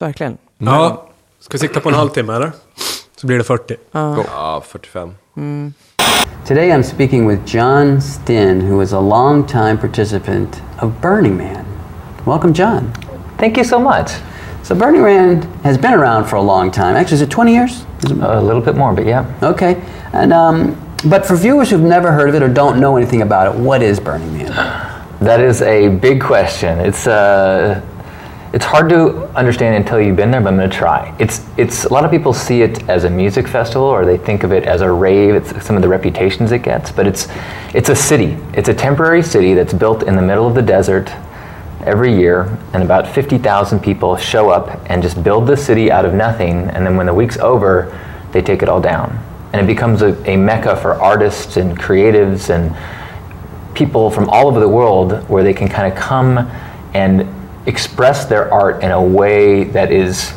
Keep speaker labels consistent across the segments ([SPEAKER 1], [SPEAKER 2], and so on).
[SPEAKER 1] Verkligen.
[SPEAKER 2] Ja. Ska vi sikta på en halvtimme eller? Så blir det 40.
[SPEAKER 3] Ja, 45.
[SPEAKER 4] Today I'm speaking with John Stinn, who is a long-time participant of Burning Man. Welcome, John.
[SPEAKER 5] Thank you so much.
[SPEAKER 4] So Burning Man has been around for a long time. Actually, is it 20 years? Is it-
[SPEAKER 5] A little bit more, but yeah.
[SPEAKER 4] Okay. And um, but for viewers who've never heard of it or don't know anything about it, what is Burning Man?
[SPEAKER 5] That is a big question. It's uh, it's hard to understand until you've been there, but I'm going to try. It's it's a lot of people see it as a music festival, or they think of it as a rave. It's some of the reputations it gets, but it's it's a city. It's a temporary city that's built in the middle of the desert every year, and about 50,000 people show up and just build the city out of nothing. And then when the week's over, they take it all down, and it becomes a, a mecca for artists and creatives and people from all over the world where they can kind of come and express their art in a way that is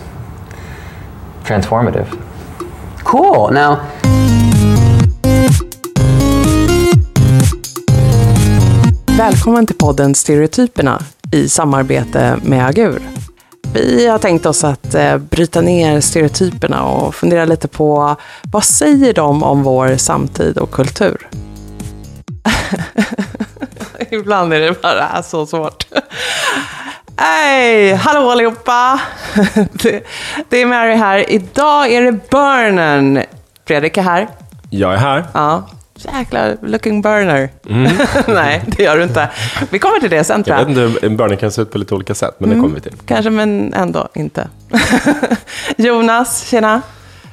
[SPEAKER 5] transformative.
[SPEAKER 4] Cool. Now,
[SPEAKER 1] Välkommen till podden Stereotyperna i samarbete med Agur. Vi har tänkt oss att eh, bryta ner stereotyperna och fundera lite på vad säger de om vår samtid och kultur? Ibland är det bara så svårt. Hej! Hallå allihopa! det, det är Mary här. Idag är det Burnen. Fredrik är här.
[SPEAKER 3] Jag är här.
[SPEAKER 1] Ja. Jäkla looking burner. Nej, det gör du inte. Vi kommer till det sen tror
[SPEAKER 3] Jag
[SPEAKER 1] jag.
[SPEAKER 3] vet inte, en burner kan se ut på lite olika sätt, men det kommer vi till.
[SPEAKER 1] Kanske, men ändå inte. Jonas, tjena.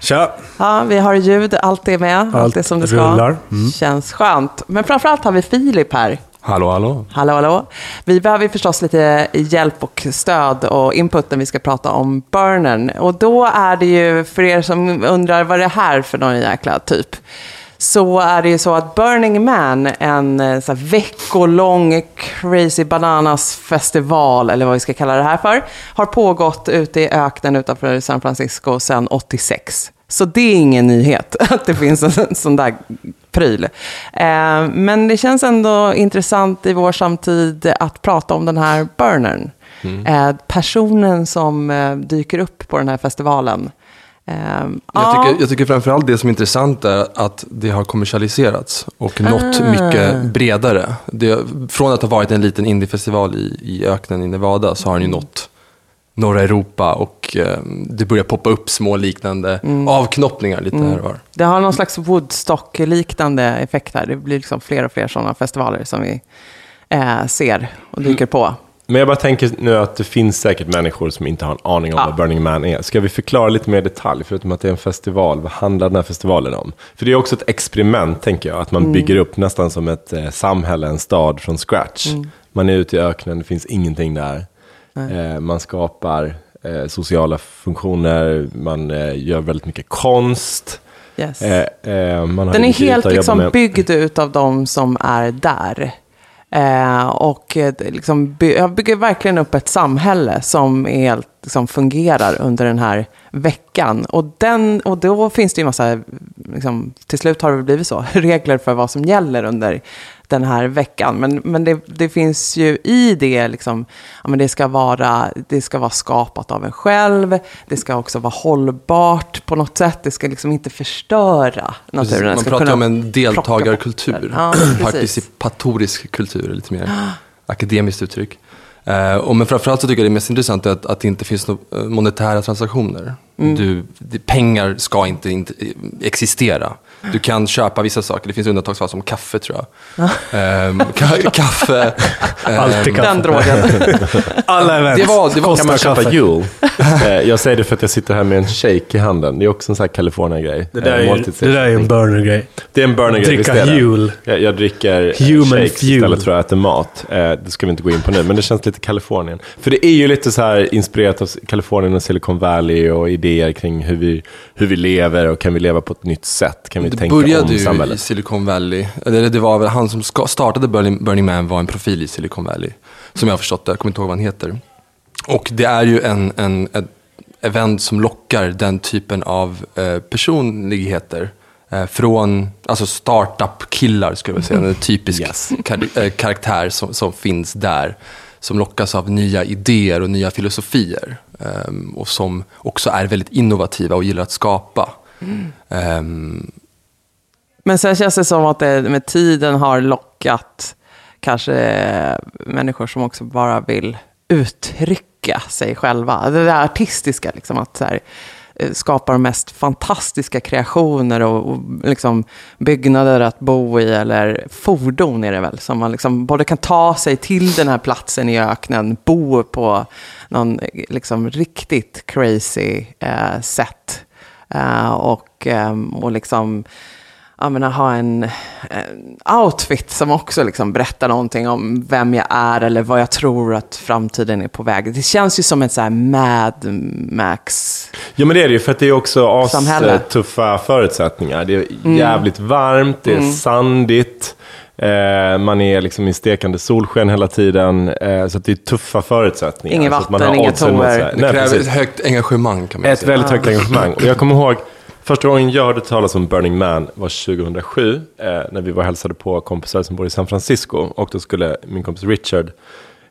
[SPEAKER 2] Tja!
[SPEAKER 1] Ja, vi har ljud, allt är med, allt,
[SPEAKER 2] Allt
[SPEAKER 1] är som det ska.
[SPEAKER 2] rullar. Mm.
[SPEAKER 1] Känns skönt. Men framförallt har vi Filip här.
[SPEAKER 3] Hallå, hallå.
[SPEAKER 1] Hallå, hallå. Vi behöver förstås lite hjälp och stöd och input när vi ska prata om burnern. Och då är det ju, för er som undrar vad det är här för någon jäkla typ, så är det ju så att Burning Man, en eh, så här, veckolång crazy bananas festival, eller vad vi ska kalla det här för, har pågått ute i öknen utanför San Francisco sedan 86. Så det är ingen nyhet att det finns en sån där pryl. Eh, men det känns ändå intressant i vår samtid att prata om den här burnern. Eh, personen som eh, dyker upp på den här festivalen.
[SPEAKER 6] Jag
[SPEAKER 1] ja.
[SPEAKER 6] tycker, jag tycker framförallt det som är intressant är att det har kommersialiserats och nått
[SPEAKER 1] Ah.
[SPEAKER 6] mycket bredare. Det, från att ha varit en liten indiefestival i, i öknen i Nevada så har den ju nått norra Europa och eh, det börjar poppa upp små liknande avknoppningar lite här och var.
[SPEAKER 1] Det har någon slags Woodstock-liknande effekt här. Det blir liksom fler och fler sådana festivaler som vi eh, ser och dyker på.
[SPEAKER 3] Men jag bara tänker nu att det finns säkert människor som inte har en aning om
[SPEAKER 1] Ja.
[SPEAKER 3] vad Burning Man är. Ska vi förklara lite mer detalj, förutom att det är en festival, vad handlar den här festivalen om? För det är också ett experiment, tänker jag, att man bygger upp nästan som ett eh, samhälle, en stad från scratch. Man är ute i öknen, det finns ingenting där. Eh, man skapar eh, sociala funktioner, man eh, gör väldigt mycket konst.
[SPEAKER 1] Yes.
[SPEAKER 3] Eh, eh, man har
[SPEAKER 1] Den är helt liksom
[SPEAKER 3] med.
[SPEAKER 1] byggd utav de som är där. Eh, och liksom by- jag bygger verkligen upp ett samhälle som är helt, liksom, fungerar under den här veckan. Och, den, och då finns det ju massa, liksom, till slut har det blivit så, regler för vad som gäller under den här veckan. Men, men det, det finns ju i det, liksom, ja, men det, ska vara, det ska vara skapat av en själv, det ska också vara hållbart på något sätt, det ska liksom inte förstöra
[SPEAKER 6] Precis,
[SPEAKER 1] naturen. Den
[SPEAKER 6] Man pratar om en deltagarkultur.
[SPEAKER 1] Ja, precis.
[SPEAKER 6] participatorisk kultur, lite mer akademiskt uttryck. Eh, och men framförallt så tycker jag det är mest intressant att, att det inte finns några eh, monetära transaktioner.
[SPEAKER 1] Mm.
[SPEAKER 6] Du, pengar ska inte, inte existera. Du kan köpa vissa saker, det finns undantagsfall som kaffe tror jag. Ehm, ka- kaffe. ehm,
[SPEAKER 2] Alltid kaffe.
[SPEAKER 1] Den drogen.
[SPEAKER 2] Alla event.
[SPEAKER 6] Det var- det var-
[SPEAKER 2] kostar
[SPEAKER 3] Kan man köpa
[SPEAKER 2] kaffe.
[SPEAKER 3] jul? Eh, jag säger det för att jag sitter här med en shake i handen. Det är också en sån här California-grej.
[SPEAKER 2] Det där,
[SPEAKER 3] Eh,
[SPEAKER 2] är, ju-
[SPEAKER 3] måltidsersättning.
[SPEAKER 2] det där är ju en burner-grej.
[SPEAKER 3] Det är en burner-grej, visst
[SPEAKER 2] Dricka
[SPEAKER 3] är det?
[SPEAKER 2] jul.
[SPEAKER 3] Jag, jag dricker eh,
[SPEAKER 2] Human
[SPEAKER 3] shakes
[SPEAKER 2] fuel.
[SPEAKER 3] istället för att äta mat. Eh, det ska vi inte gå in på nu, men det känns lite Kalifornien. För det är ju lite så här inspirerat av Kalifornien och Silicon Valley och idéer kring hur vi, hur vi lever och kan vi leva på ett nytt sätt? Kan vi
[SPEAKER 6] Det
[SPEAKER 3] tänka
[SPEAKER 6] började
[SPEAKER 3] om
[SPEAKER 6] ju i? Silicon Valley. Eller det var väl han som startade Burning, Burning Man var en profil i Silicon Valley. Som jag har förstått det, jag kommer inte ihåg vad han heter. Och det är ju en, en, ett event som lockar den typen av eh, personligheter. Eh, från, alltså startup-killar skulle jag säga, en typisk
[SPEAKER 3] Yes.
[SPEAKER 6] kar- eh, karaktär som, som finns där. Som lockas av nya idéer och nya filosofier. ehm, och som också är väldigt innovativa och gillar att skapa. Ehm,
[SPEAKER 1] men sen känns det som att det med tiden har lockat kanske människor som också bara vill uttrycka sig själva. Det där artistiska, liksom, att så här, eh, skapa de mest fantastiska kreationer och, och liksom byggnader att bo i, eller fordon är det väl, som man liksom både kan ta sig till den här platsen i öknen, bo på någon eh, liksom riktigt crazy eh, sätt. Eh, och, eh, och liksom jag menar, ha en, en outfit som också liksom berättar någonting om vem jag är eller vad jag tror att framtiden är på väg. Det känns ju som ett så här Mad Max.
[SPEAKER 3] Ja men det är det ju, för att det är också
[SPEAKER 1] Samhälle. Mm.
[SPEAKER 3] tuffa förutsättningar. Det är jävligt varmt, det är sandigt. Eh, man är liksom i stekande solsken hela tiden. Eh, så att det är tuffa förutsättningar.
[SPEAKER 1] Inget vatten,
[SPEAKER 3] har
[SPEAKER 1] inga toer.
[SPEAKER 6] det kräver ett högt engagemang kan man
[SPEAKER 3] Ett
[SPEAKER 6] säga.
[SPEAKER 3] väldigt högt engagemang. Och jag kommer ihåg, första gången jag hörde talas om Burning Man var 2007. Eh, när vi var och hälsade på kompisar som bor i San Francisco. Och då skulle min kompis Richard,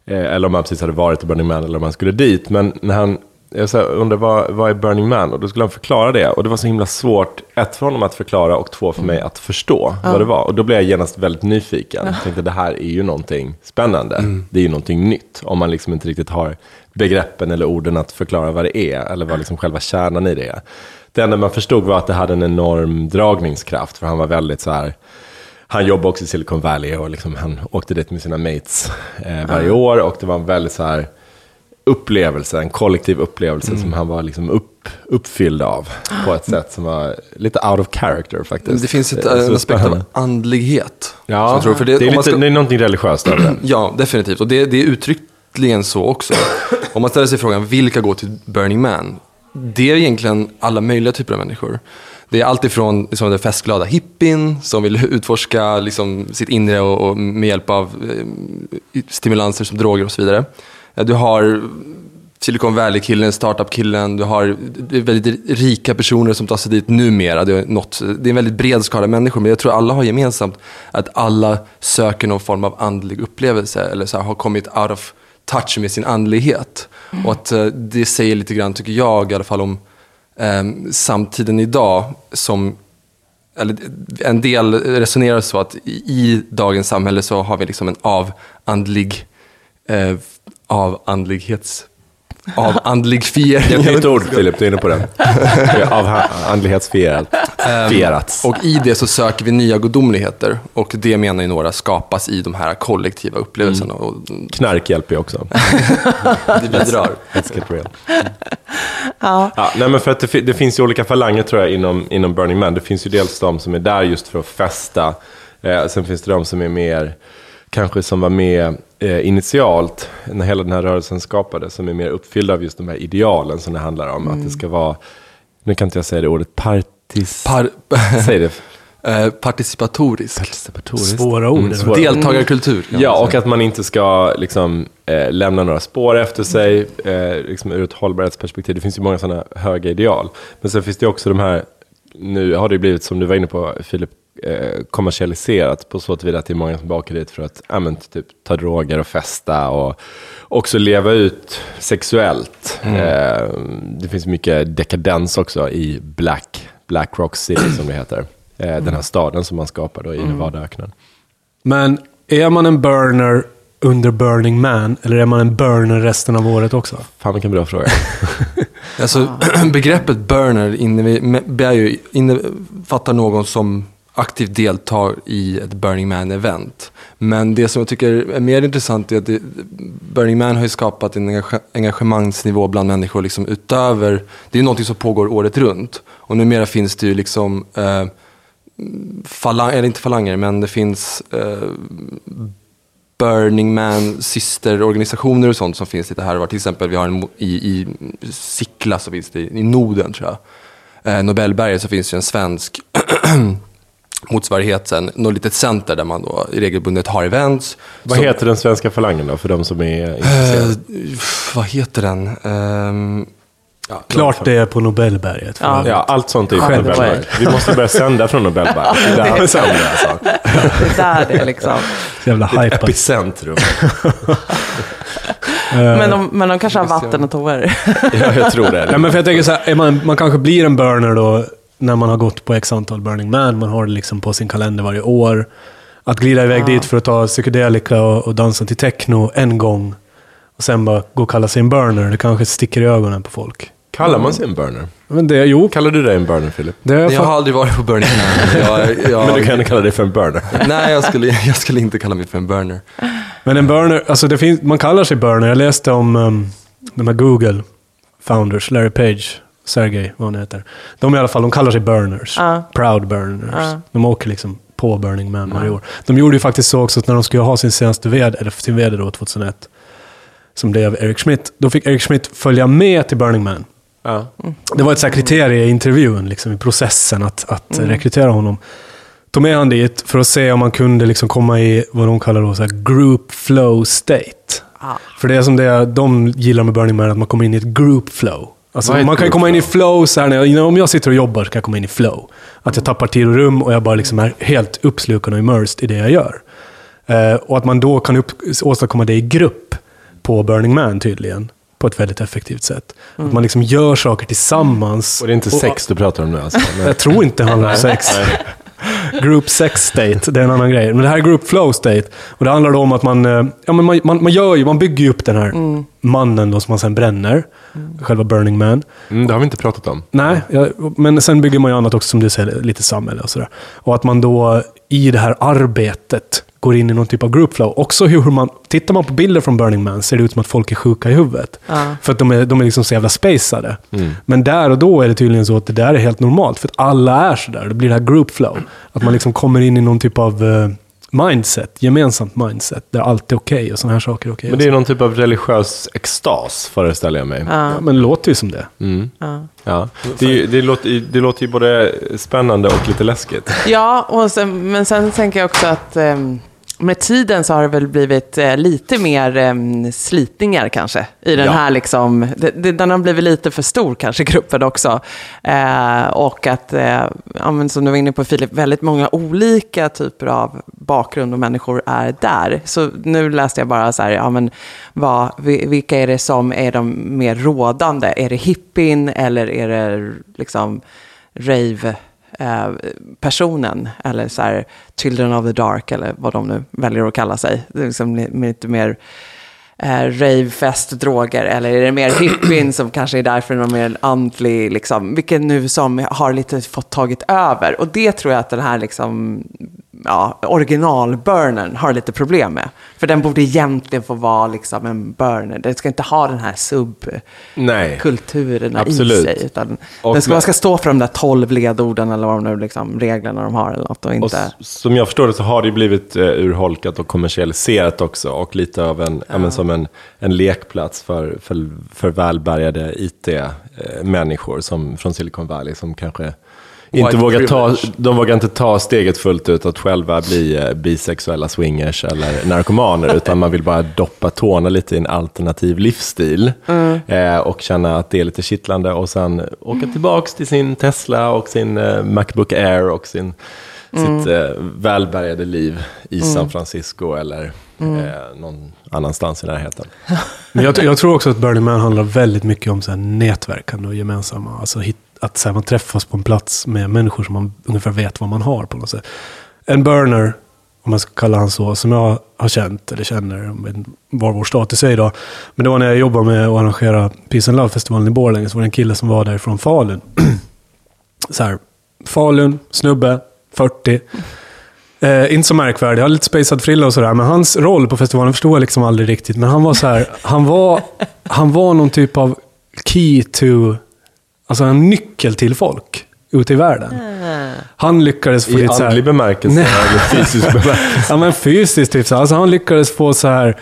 [SPEAKER 3] eh, eller om han precis hade varit i Burning Man eller om han skulle dit. Men när han, jag så undrade vad, vad är Burning Man? Och då skulle han förklara det. Och det var så himla svårt, ett för honom att förklara och två för mig att förstå vad det var. Och då blev jag genast väldigt nyfiken. Jag tänkte det här är ju någonting spännande. Det är ju någonting nytt. Om man liksom inte riktigt har begreppen eller orden att förklara vad det är. Eller vad liksom själva kärnan i det är. Det enda man förstod var att det hade en enorm dragningskraft. För han var väldigt så här han jobbade också i Silicon Valley och liksom han åkte dit med sina mates eh, varje år. Och det var en väldigt så här upplevelse, en kollektiv upplevelse som han var liksom upp, uppfylld av. På ett sätt som var lite out of character faktiskt.
[SPEAKER 6] Det finns ett,
[SPEAKER 3] Eh,
[SPEAKER 6] en aspekt av andlighet.
[SPEAKER 3] Ja,
[SPEAKER 6] jag tror, för
[SPEAKER 3] det, är
[SPEAKER 6] om man
[SPEAKER 3] lite,
[SPEAKER 6] ska-
[SPEAKER 3] det är någonting religiöst över det.
[SPEAKER 6] Ja, definitivt. Och det, det är uttryckligen så också. Om man ställer sig frågan, vilka går till Burning Man? Det är egentligen alla möjliga typer av människor. Det är alltifrån liksom, den festglada hippien som vill utforska liksom, sitt inre och, och med hjälp av eh, stimulanser som droger och så vidare. Eh, du har Silicon Valley-killen, startup-killen, du har väldigt rika personer som tar sig dit numera. Det är, något, det är en väldigt bred skala människor, men jag tror alla har gemensamt att alla söker någon form av andlig upplevelse eller så här, har kommit out of touch med sin andlighet. Och att eh, det säger lite grann, tycker jag i alla fall, om eh, samtiden idag som eller en del resonerar så att i, i dagens samhälle så har vi liksom en avandlig, eh, avandlighets, avandligfiering.
[SPEAKER 3] Ett nytt ord Filip, du är inne på det. Av andlighetsfierats. Fierats.
[SPEAKER 6] Och i det så söker vi nya gudomligheter. Och det menar ju några skapas i de här kollektiva upplevelserna. Och
[SPEAKER 3] Knark hjälper ju också.
[SPEAKER 6] det bidrar.
[SPEAKER 3] Let's get real. Ja. nej, men för att det, det finns ju olika falanger tror jag inom, inom Burning Man. Det finns ju dels de som är där just för att festa. Eh, sen finns det de som är mer, kanske som var med eh, initialt när hela den här rörelsen skapades. Som är mer uppfyllda av just de här idealen som det handlar om. Att det ska vara, nu kan inte jag säga det ordet, partis...
[SPEAKER 6] Par,
[SPEAKER 3] Säg det.
[SPEAKER 6] eh, participatorisk.
[SPEAKER 3] Participatoriskt.
[SPEAKER 2] Svåra ord.
[SPEAKER 3] Mm, svåra.
[SPEAKER 6] Deltagarkultur.
[SPEAKER 3] Ja, och att man inte ska liksom, eh, lämna några spår efter sig eh, liksom ur ett hållbarhetsperspektiv. Det finns ju många sådana höga ideal. Men sen finns det också de här, nu har det blivit som du var inne på Filip, eh, kommersialiserat på så tillvida att det är många som åker dit för att men, typ, ta droger och festa och också leva ut sexuellt. Eh, det finns mycket dekadens också i Black, Black Rock City som det heter. Eh, Den här staden som man skapar då i Nevadaöknen.
[SPEAKER 2] Men är man en burner under Burning Man eller är man en burner resten av året också?
[SPEAKER 3] Fan vilken bra fråga.
[SPEAKER 6] Alltså, begreppet burner ju, innefattar någon som aktivt deltar i ett Burning Man-event. Men det som jag tycker är mer intressant är att det, Burning Man har ju skapat en engagemangsnivå bland människor liksom utöver, det är någonting som pågår året runt. Och numera finns det ju liksom, eh, falang, eller inte falanger, men det finns eh, Burning Man systerorganisationer och sånt som finns lite här och var. Till exempel vi har en i, i Sickla så finns det, i Norden tror jag. Eh, Nobelberget så finns det en svensk eh, motsvarighet sen, något litet center där man då regelbundet har events.
[SPEAKER 3] Vad
[SPEAKER 6] som-
[SPEAKER 3] heter den svenska falangen då, för de som är intresserade?
[SPEAKER 6] Eh, vad heter den? Ehm, ja,
[SPEAKER 2] Klart det är på Nobelberget.
[SPEAKER 1] Ja.
[SPEAKER 3] Ja, allt sånt är ju från
[SPEAKER 1] By the way.
[SPEAKER 3] Nobelberg. Vi måste börja sända från Nobelberg. Det är där han sänder alltså.
[SPEAKER 1] Det är där det är liksom.
[SPEAKER 2] Så jävla
[SPEAKER 3] Det är
[SPEAKER 2] hypat.
[SPEAKER 3] epicentrum.
[SPEAKER 1] Men de, men de kanske har vatten och toor.
[SPEAKER 3] Ja, jag tror det.
[SPEAKER 2] Ja, men för jag tänker så här, är man, man kanske blir en burner då när man har gått på x antal Burning Man. Man har det liksom på sin kalender varje år. Att glida iväg dit för att ta psykedelika och, och dansa till techno en gång och sen bara gå och kalla sig en burner. Det kanske sticker i ögonen på folk.
[SPEAKER 3] Kallar man sig en burner?
[SPEAKER 2] Men det, jo,
[SPEAKER 3] Kallar du dig en burner, Philip?
[SPEAKER 2] det är
[SPEAKER 6] Jag har aldrig varit på Burning Man. Jag, jag,
[SPEAKER 3] Men du kan kalla dig för en burner.
[SPEAKER 6] Nej, jag skulle, jag skulle inte kalla mig för en burner.
[SPEAKER 2] Men en burner, alltså det finns, man kallar sig burner. Jag läste om um, de här Google founders, Larry Page, Sergey, vad han heter. De i alla fall, de kallar sig burners.
[SPEAKER 1] Ja.
[SPEAKER 2] Proud burners.
[SPEAKER 1] Ja.
[SPEAKER 2] De åker liksom på Burning Man varje år. De gjorde ju faktiskt så också att när de skulle ha sin senaste VD, eller sin VD då 2001, som blev Eric Schmidt, då fick Eric Schmidt följa med till Burning Man.
[SPEAKER 3] Ja.
[SPEAKER 2] Det var ett kriterie i intervjun, liksom, i processen att, att rekrytera honom. Tog med han dit för att se om man kunde liksom komma i vad de kallar då, så här group flow state.
[SPEAKER 1] Ja.
[SPEAKER 2] För det är som det de gillar med Burning Man, att man kommer in i ett group flow. Alltså, man kan ju komma in i
[SPEAKER 3] flow?
[SPEAKER 2] så här, när jag, om jag sitter och jobbar så kan jag komma in i flow. Att jag tappar tid och rum och jag bara liksom är helt uppslukad och immersed i det jag gör. Eh, och att man då kan upp, åstadkomma det i grupp på Burning Man tydligen. På ett väldigt effektivt sätt. Att man liksom gör saker tillsammans.
[SPEAKER 3] Och det är inte sex du pratar om nu alltså? Men...
[SPEAKER 2] Jag tror inte det handlar om sex. Group sex state, det är en annan grej. Men det här är group flow state. Och det handlar då om att man, eh, ja, men man, man, man, gör ju, man bygger ju upp den här mannen då som man sen bränner. Själva Burning Man.
[SPEAKER 3] Mm, det har vi inte pratat om.
[SPEAKER 2] Nej, jag, men sen bygger man ju annat också som du säger, lite samhälle och sådär. Och att man då i det här arbetet går in i någon typ av group flow. Också hur man, tittar man på bilder från Burning Man ser det ut som att folk är sjuka i huvudet.
[SPEAKER 1] Ja.
[SPEAKER 2] För att de är, de är liksom så jävla spacade.
[SPEAKER 3] Mm.
[SPEAKER 2] Men där och då är det tydligen så att det där är helt normalt. För att alla är sådär. Det blir det här group flow. Att man liksom kommer in i någon typ av eh, mindset, gemensamt mindset. Där allt är okej och sådana här saker är okej.
[SPEAKER 3] Men det är någon typ av religiös extas, föreställer jag mig.
[SPEAKER 2] ja, men det låter ju som det.
[SPEAKER 3] Mm.
[SPEAKER 1] Ja.
[SPEAKER 3] Ja. Det, ju- det, låter, det låter ju både spännande och lite läskigt.
[SPEAKER 1] Ja, och sen, men sen tänker jag också att ehm, med tiden så har det väl blivit eh, lite mer em, slitningar kanske. I den
[SPEAKER 3] Ja.
[SPEAKER 1] här liksom, det, den har blivit lite för stor kanske, gruppen också. Eh, och att, eh, ja, som du var inne på Filip, väldigt många olika typer av bakgrund och människor är där. Så nu läste jag bara så här, ja men vad, vi- vilka är det som är de mer rådande? Är det hippien eller är det liksom rave? Eh, personen, eller så här, Children of the Dark, eller vad de nu väljer att kalla sig. Det är liksom lite mer eh, ravefest, droger, eller är det mer hippien som kanske är därför någon mer antlig, liksom, vilken nu som har lite fått tagit över. Och det tror jag att den här liksom, ja, originalburnern har lite problem med. För den borde egentligen få vara liksom en burner. Den ska inte ha den här
[SPEAKER 3] Nej.
[SPEAKER 1] subkulturerna i sig. Utan
[SPEAKER 3] Och
[SPEAKER 1] den ska, man ska stå för de där tolv ledorden eller vad de nu liksom, reglerna de har eller något. Och
[SPEAKER 3] Och
[SPEAKER 1] inte...
[SPEAKER 3] s- som jag förstår det så har det blivit eh, urholkat och kommersialiserat också. Och lite av en, ja. men som en, en lekplats för, för, för välbärgade IT-människor som, från Silicon Valley som kanske inte vågar ta, de vågar inte ta steget fullt ut att själva bli eh, bisexuella swingers eller narkomaner, utan man vill bara doppa tårna lite i en alternativ livsstil eh, och känna att det är lite kittlande och sen åka tillbaks till sin Tesla och sin eh, Macbook Air och sin, sitt eh, välbärgade liv i San Francisco eller eh, någon annanstans i närheten.
[SPEAKER 2] Men jag, jag tror också att Burning Man handlar väldigt mycket om så här nätverkande och gemensamma. Alltså hit, att så här, man träffas på en plats med människor som man ungefär vet vad man har på något sätt. En burner, om man ska kalla han så, som jag har känt eller känner, var vår status är idag. Men det var när jag jobbade med att arrangera Peace and Love-festivalen i Borlänge, så var det en kille som var där från Falun. så här, Falun, snubbe, 40. Eh, inte så märkvärdig, har lite spacad frilla och sådär. Men hans roll på festivalen förstod jag liksom aldrig riktigt. Men han var så här, han var, han var någon typ av key to, alltså en nyckel till folk ute i världen. Han lyckades få
[SPEAKER 3] I
[SPEAKER 2] lite så här,
[SPEAKER 3] andlig bemärkelse
[SPEAKER 2] Nej.
[SPEAKER 3] eller fysisk bemärkelse?
[SPEAKER 2] Ja men fysiskt typ så. här. Alltså han lyckades få så här.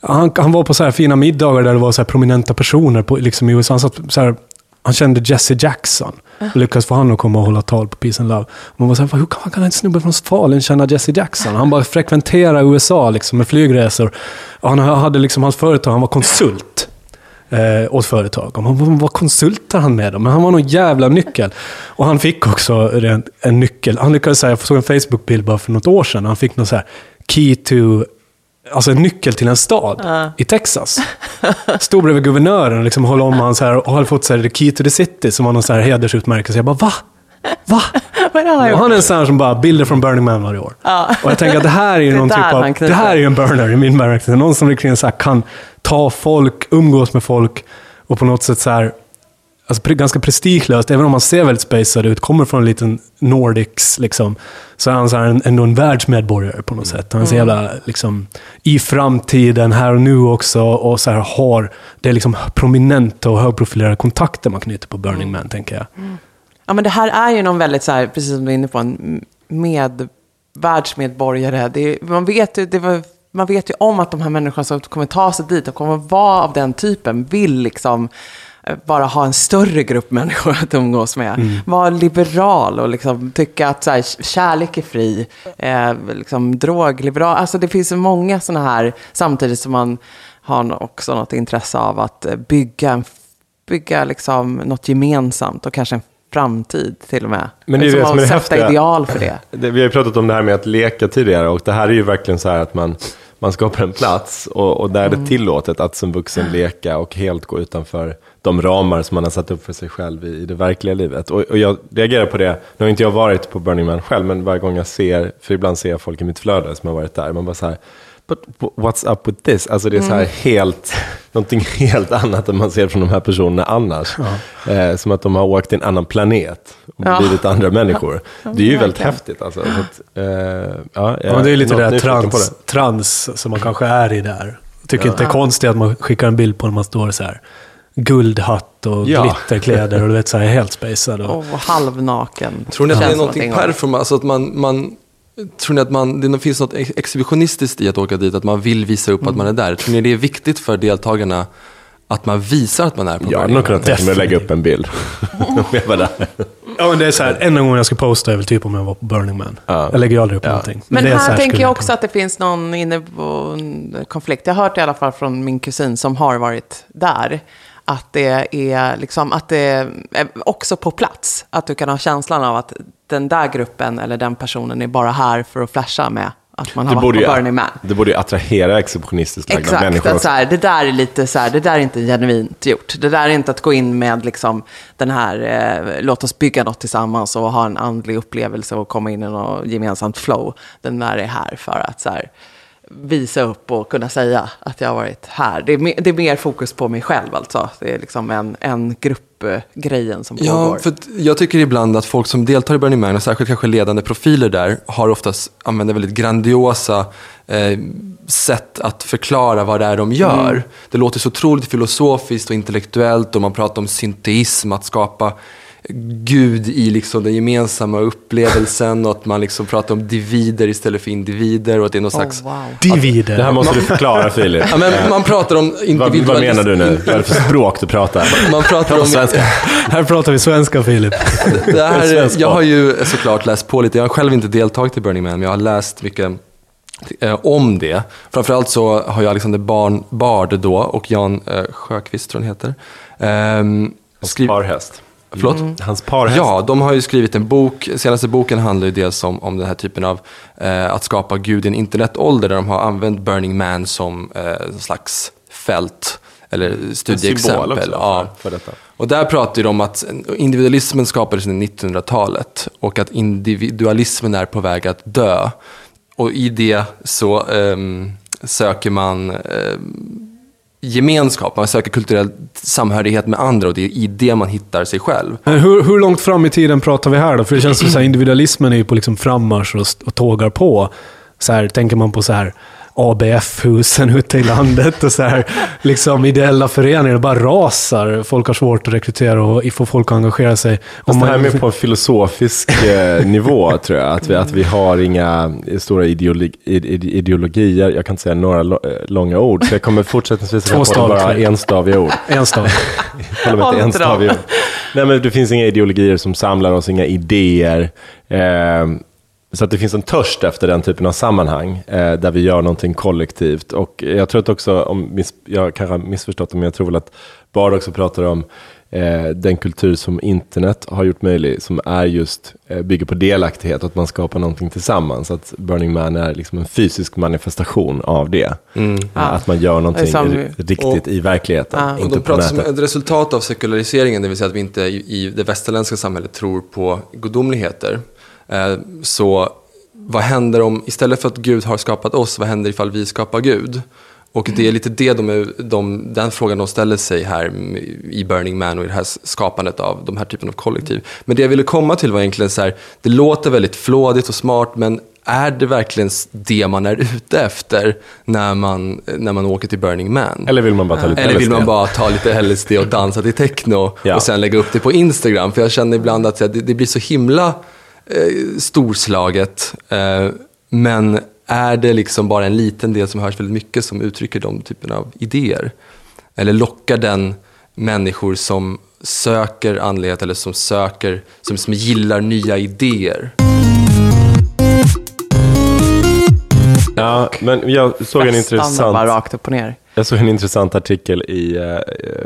[SPEAKER 2] Han, han var på så här fina middagar där det var så här prominenta personer på, liksom i USA. Han, satt så här, han kände Jesse Jackson. Och lyckades få han att komma och hålla tal på Peace and Love. Man var så här, hur kan, kan en snubbe från Falun känna Jesse Jackson? Han bara frekventerade USA liksom, med flygresor. Och han hade liksom hans företag, han var konsult eh, åt företag. Och man, vad, konsultar han med dem? Men han var någon jävla nyckel. Och han fick också en, en nyckel. Han lyckades säga, jag såg en Facebook-bild bara för något år sedan. Han fick någon så här key to alltså en nyckel till en stad i Texas. Stod bredvid guvernören och liksom höll om han så här och hade fått så här, the key to the city som var någon så här hedersutmärkelse. Jag bara, va? Va? Och han är en sån här som bara bilder från Burning Man varje år. Och jag tänker att det här är ju någon typ av, det här är ju en burner i min bemärkelse. Någon som verkligen så här kan ta folk, umgås med folk och på något sätt så här, alltså pre- ganska prestigelöst, även om han ser väldigt spacad ut, kommer från en liten Nordics, liksom, så är han så här en, ändå en världsmedborgare på något sätt. Han är så jävla liksom, i framtiden, här och nu också, och så här har det liksom prominenta och högprofilerade kontakter man knyter på Burning Man, tänker jag.
[SPEAKER 1] Ja, men det här är ju någon väldigt, så här, precis som du är inne på, en med världsmedborgare. Det man, vet ju, det var, man vet ju om att de här människorna som kommer ta sig dit och kommer vara av den typen vill liksom eh, bara ha en större grupp människor att umgås med. Vara liberal och liksom tycka att så här, kärlek är fri. Eh, liksom drogliberal. Alltså det finns många sådana här, samtidigt som man har också något intresse av att eh, bygga, bygga liksom något gemensamt och kanske en framtid till och med.
[SPEAKER 3] Men det är
[SPEAKER 1] liksom
[SPEAKER 3] det som är det
[SPEAKER 1] att sätta
[SPEAKER 3] häftiga.
[SPEAKER 1] ideal för det.
[SPEAKER 3] Det, vi har ju pratat om det här med att leka tidigare och det här är ju verkligen så här att man, man skapar en plats och, och där är det tillåtet att som vuxen leka och helt gå utanför de ramar som man har satt upp för sig själv i, i det verkliga livet. Och, och jag reagerar på det, nu har inte jag varit på Burning Man själv, men varje gång jag ser, för ibland ser jag folk i mitt flöde som har varit där, man bara så här, But what's up with this? Alltså det är så här helt, någonting helt annat än man ser från de här personerna annars. Eh, som att de har åkt till en annan planet och
[SPEAKER 1] Ja.
[SPEAKER 3] blivit andra människor. Det är ju väldigt
[SPEAKER 1] verkligen.
[SPEAKER 3] häftigt alltså. Så att, eh, ja,
[SPEAKER 2] Ja, men det är lite det där trans,
[SPEAKER 3] det.
[SPEAKER 2] trans som man kanske är i där. Jag tycker inte det är konstigt att man skickar en bild på när man står så här guldhatt och
[SPEAKER 3] Ja.
[SPEAKER 2] glitterkläder och du vet så här helt spacad. Och,
[SPEAKER 1] Och halvnaken.
[SPEAKER 6] Tror ni att det är någonting
[SPEAKER 1] någonting av.
[SPEAKER 6] perform, alltså att man, man Tror ni att man, det finns något ex- exhibitionistiskt i att åka dit, att man vill visa upp att man är där? Tror ni det är viktigt för deltagarna att man visar att man är på
[SPEAKER 3] Jag hade nog kunnat tänka mig att lägga upp en bild. Om jag var där.
[SPEAKER 2] ja, men det är så här, enda gången jag ska posta är väl typ om jag var på Burning Man.
[SPEAKER 3] Ja.
[SPEAKER 2] Jag lägger aldrig upp någonting.
[SPEAKER 1] Men
[SPEAKER 2] det är så
[SPEAKER 1] här tänker jag också
[SPEAKER 2] kunna-
[SPEAKER 1] att det finns någon inne på konflikt. Jag har hört i alla fall från min kusin som har varit där. Att det är liksom, att det är också på plats. Att du kan ha känslan av att den där gruppen eller den personen är bara här för att flasha med att man har
[SPEAKER 3] Det
[SPEAKER 1] varit på Burning Man.
[SPEAKER 3] det borde ju attrahera exhibitionistiskt lagda
[SPEAKER 1] Exakt,
[SPEAKER 3] människor.
[SPEAKER 1] så här, det där är lite så här, det där är inte genuint gjort. Det där är inte att gå in med liksom den här, eh, låt oss bygga något tillsammans och ha en andlig upplevelse och komma in i något gemensamt flow. Den där är här för att så här, visa upp och kunna säga att jag har varit här. Det är, mer, det är mer fokus på mig själv alltså. Det är liksom en, en gruppgrejen som
[SPEAKER 6] Ja,
[SPEAKER 1] pågår.
[SPEAKER 6] för jag tycker ibland att folk som deltar i Burning Man, och särskilt kanske ledande profiler där, har oftast använder väldigt grandiosa eh, sätt att förklara vad det är de gör.
[SPEAKER 1] Mm.
[SPEAKER 6] Det låter så otroligt filosofiskt och intellektuellt och man pratar om synteism, att skapa Gud i liksom den gemensamma upplevelsen och att man liksom pratar om divider istället för individer och att det är någon slags...
[SPEAKER 1] oh, wow.
[SPEAKER 2] Divider.
[SPEAKER 3] Det här måste du förklara Filip.
[SPEAKER 6] Ja, men man pratar om
[SPEAKER 3] vad,
[SPEAKER 6] individualism.
[SPEAKER 3] vad menar du nu? Vad är det för språk du pratar?
[SPEAKER 6] Man pratar om...
[SPEAKER 3] svenska.
[SPEAKER 2] Här pratar vi svenska Filip.
[SPEAKER 6] Det här, jag har ju såklart läst på lite. Jag har själv inte deltagit i Burning Man, men jag har läst mycket eh, om det. Framförallt så har ju Alexander Barn, Bard då och Jan eh, Sjöqvist, tror jag han heter. ehm,
[SPEAKER 3] Hans
[SPEAKER 6] skriv- Förlåt?
[SPEAKER 3] Hans parhäst.
[SPEAKER 6] Ja, de har ju skrivit en bok. Senaste boken handlar ju dels om, om den här typen av eh, att skapa Gud i en internetålder där de har använt Burning Man som eh, en slags fält eller
[SPEAKER 3] En
[SPEAKER 6] studieexempel.
[SPEAKER 3] symbol också
[SPEAKER 6] ja.
[SPEAKER 3] för, för detta.
[SPEAKER 6] Och där pratar de om att individualismen skapades under 1900-talet och att individualismen är på väg att dö. Och i det så ehm, söker man ehm, gemenskap, man söker kulturell samhörighet med andra och det är i det man hittar sig själv.
[SPEAKER 2] Men hur, hur långt fram i tiden pratar vi här då? För det känns som att individualismen är ju på liksom frammarsch och, och tågar på. Så här, tänker man på så här ABF-husen ute i landet och så här, liksom ideella föreningar det bara rasar. Folk har svårt att rekrytera och få folk att engagera sig.
[SPEAKER 3] Fast det här är mer på en filosofisk eh, nivå tror jag. Att vi, att vi har inga stora ideologi, ide- ideologier. Jag kan inte säga några eh, långa ord. Så jag kommer fortsättningsvis
[SPEAKER 2] Två
[SPEAKER 3] att bara enstaviga ord. Håller enstaviga ord. Nej men det finns inga ideologier som samlar oss, inga idéer. Eh, så att det finns en törst efter den typen av sammanhang eh, där vi gör någonting kollektivt. Och jag tror att också, om miss, jag kanske har missförstått det, men jag tror väl att Bard också pratar om eh, den kultur som internet har gjort möjlig, som är just, eh, bygger på delaktighet och att man skapar någonting tillsammans. Att Burning Man är liksom en fysisk manifestation av det.
[SPEAKER 6] Mm.
[SPEAKER 3] Eh, Att man gör någonting riktigt
[SPEAKER 6] Och-
[SPEAKER 3] i verkligheten.
[SPEAKER 6] Och
[SPEAKER 3] inte
[SPEAKER 6] de
[SPEAKER 3] på
[SPEAKER 6] pratar som ett resultat av sekulariseringen, det vill säga att vi inte i, i det västerländska samhället tror på gudomligheter. Eh, så vad händer om, istället för att Gud har skapat oss, vad händer ifall vi skapar Gud? Och det är lite det de, de, den frågan de ställer sig här i Burning Man och i det här skapandet av de här typen av kollektiv. Men det jag ville komma till var egentligen så här, det låter väldigt flådigt och smart, men är det verkligen det man är ute efter när man, när man åker till Burning Man?
[SPEAKER 3] Eller vill man bara ta lite
[SPEAKER 6] Eller vill man bara ta lite LSD och dansa till techno
[SPEAKER 3] Ja.
[SPEAKER 6] och sen lägga upp det på Instagram? För jag känner ibland att det, det blir så himla eh, storslaget. Eh, men är det liksom bara en liten del som hörs väldigt mycket som uttrycker de typerna av idéer? Eller lockar den människor som söker andlighet eller som söker, som, som gillar nya idéer?
[SPEAKER 3] Ja, men jag såg en intressant...
[SPEAKER 1] bara rakt upp och ner.
[SPEAKER 3] Jag såg en intressant artikel i eh,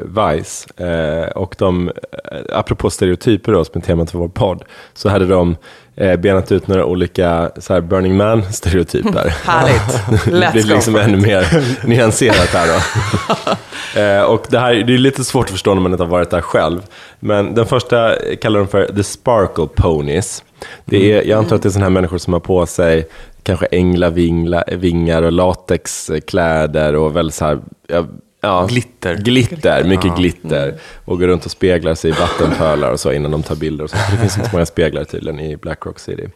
[SPEAKER 3] Vice eh, och de, eh, apropå stereotyper då, som är temat för vår podd, så hade de eh, benat ut några olika så här, Burning Man-stereotyper.
[SPEAKER 1] Härligt.
[SPEAKER 3] det blir liksom ännu mer nyanserat här då. eh, och det här det är lite svårt att förstå när man inte har varit där själv. Men den första kallar de för The Sparkle Ponies. Det är, jag antar att det är sådana här människor som har på sig kanske änglavingar och latexkläder och väl så här, ja, ja,
[SPEAKER 6] Glitter.
[SPEAKER 3] Glitter, mycket glitter. Och går runt och speglar sig i vattenpölar och så innan de tar bilder. Och så. Det finns inte så många speglar tydligen i Black Rock City.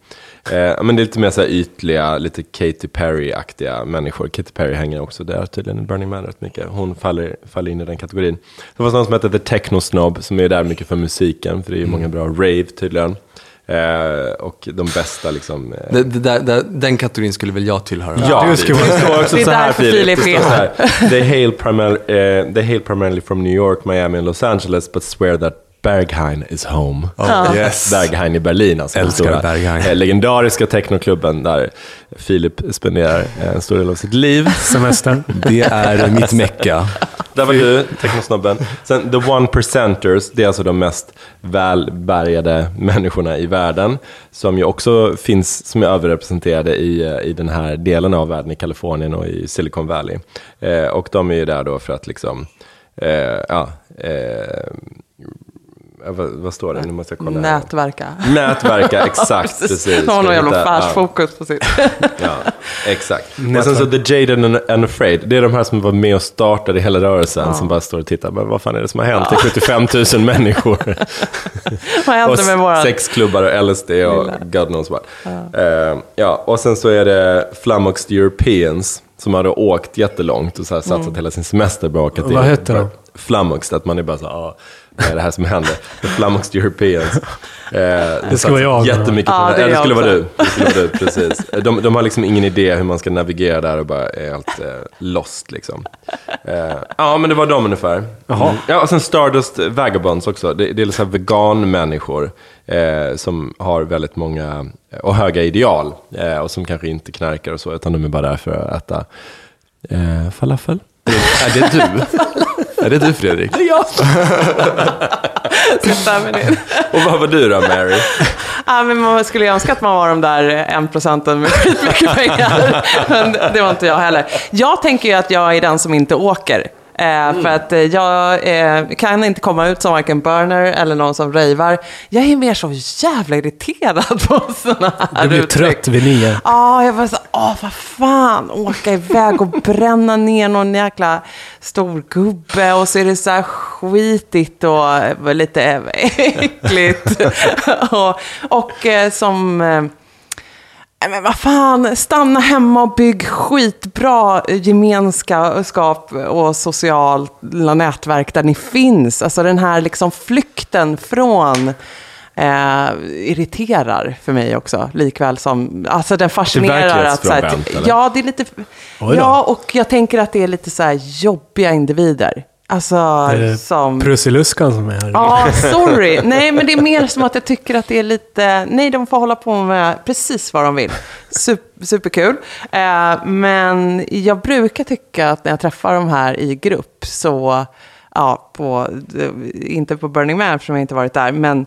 [SPEAKER 3] Eh, men det är lite mer så här ytliga, lite Katy Perry-aktiga människor. Katy Perry hänger också där tydligen i Burning Man rätt mycket. Hon faller, faller in i den kategorin. Det var någon som hette The Techno Snob som är där mycket för musiken. För det är ju många bra rave tydligen. Eh, och de bästa liksom... Eh,
[SPEAKER 6] Det, det, där- där- den kategorin skulle väl jag tillhöra?
[SPEAKER 3] Ja,
[SPEAKER 2] Du ska vara-
[SPEAKER 3] det står också
[SPEAKER 1] Det
[SPEAKER 3] så här Filip.
[SPEAKER 1] Filip
[SPEAKER 3] Det står så
[SPEAKER 1] här.
[SPEAKER 3] They hail, primar, eh, they hail primarily from New York, Miami and Los Angeles but swear that Berghain is home.
[SPEAKER 6] Yes.
[SPEAKER 3] Berghain i Berlin alltså. den
[SPEAKER 6] Älskar
[SPEAKER 3] stora,
[SPEAKER 6] Berghain.
[SPEAKER 3] eh, legendariska technoklubben där Filip spenderar eh, en stor del av sitt liv.
[SPEAKER 2] Semestern.
[SPEAKER 6] Det är mitt mecka.
[SPEAKER 3] Där var du, technosnobben. Sen the one percenters, det är alltså de mest välbärgade människorna i världen. Som ju också finns, som är överrepresenterade i, eh, i den här delen av världen, i Kalifornien och i Silicon Valley. Eh, och de är ju där då för att liksom, eh, ja, eh, vad, vad står det? Nu måste jag kolla. här.
[SPEAKER 1] Nätverka.
[SPEAKER 3] Nätverka, exakt. precis.
[SPEAKER 1] De har någon jävla
[SPEAKER 3] Hitta- ja.
[SPEAKER 1] affärsfokus på sitt.
[SPEAKER 3] Ja, exakt. Och sen så The Jaded and, and Afraid, det är de här som var med och startade hela rörelsen, som bara står och tittar, men vad fan är det som har hänt? Det är 75 000 människor.
[SPEAKER 1] Vad hände med våran...
[SPEAKER 3] sexklubbar och LSD och God knows what. Eh, ja, och sen så är det Flummoxed Europeans, som har då åkt jättelångt och så här satsat
[SPEAKER 1] Mm.
[SPEAKER 3] hela sin semester på att åka till.
[SPEAKER 2] Vad heter de?
[SPEAKER 3] Flummoxed, att man är bara så ah, det här som händer? The Flummoxed Europeans. Eh, det
[SPEAKER 2] ska vara jag.
[SPEAKER 3] Jättemycket
[SPEAKER 1] Ja,
[SPEAKER 3] på
[SPEAKER 1] det
[SPEAKER 3] det. det skulle vara du. Det skulle vara du, precis. De, de har liksom ingen idé hur man ska navigera där och bara är helt eh, lost liksom. Eh, ja, men det var de ungefär. Mm. Ja, och sen Stardust Vagabonds också. Det, det är så här vegan-människor eh, som har väldigt många och höga ideal. Eh, och som kanske inte knarkar och så, utan de är bara där för att äta eh, falafel.
[SPEAKER 6] Är det du? är det du Fredrik?
[SPEAKER 1] Sitta med det.
[SPEAKER 3] Och vad var du då, Mary?
[SPEAKER 1] Ja, men man skulle ju önska att man var de där en procenten med skitmycket pengar. Men det var inte jag heller. Jag tänker ju att jag är den som inte åker. Eh, För att eh, jag eh, kan inte komma ut som varken burner eller någon som ravar. Jag är mer så jävla irriterad på sådana här
[SPEAKER 2] Du blir
[SPEAKER 1] uttryck.
[SPEAKER 2] trött vid nio.
[SPEAKER 1] Ja, jag var så, åh vad fan, åka iväg och bränna ner någon jäkla stor gubbe och så är det så här skitigt och lite äckligt. och och som, men vad fan, stanna hemma och bygg skitbra gemenskap och sociala nätverk där ni finns. Alltså den här liksom flykten från eh, irriterar för mig också. Likväl som, alltså den fascinerar att så här? Ja, det är lite, ja, och jag tänker att det är lite så här jobbiga individer. Alltså,
[SPEAKER 2] Är det
[SPEAKER 1] som...
[SPEAKER 2] Prussiluskan som är här?
[SPEAKER 1] Ja, sorry. Nej, men det är mer som att jag tycker att det är lite... Nej, de får hålla på med precis vad de vill. Sup- superkul. Eh, men jag brukar tycka att när jag träffar de här i grupp så... ja, på, inte på Burning Man eftersom jag inte varit där, men eh,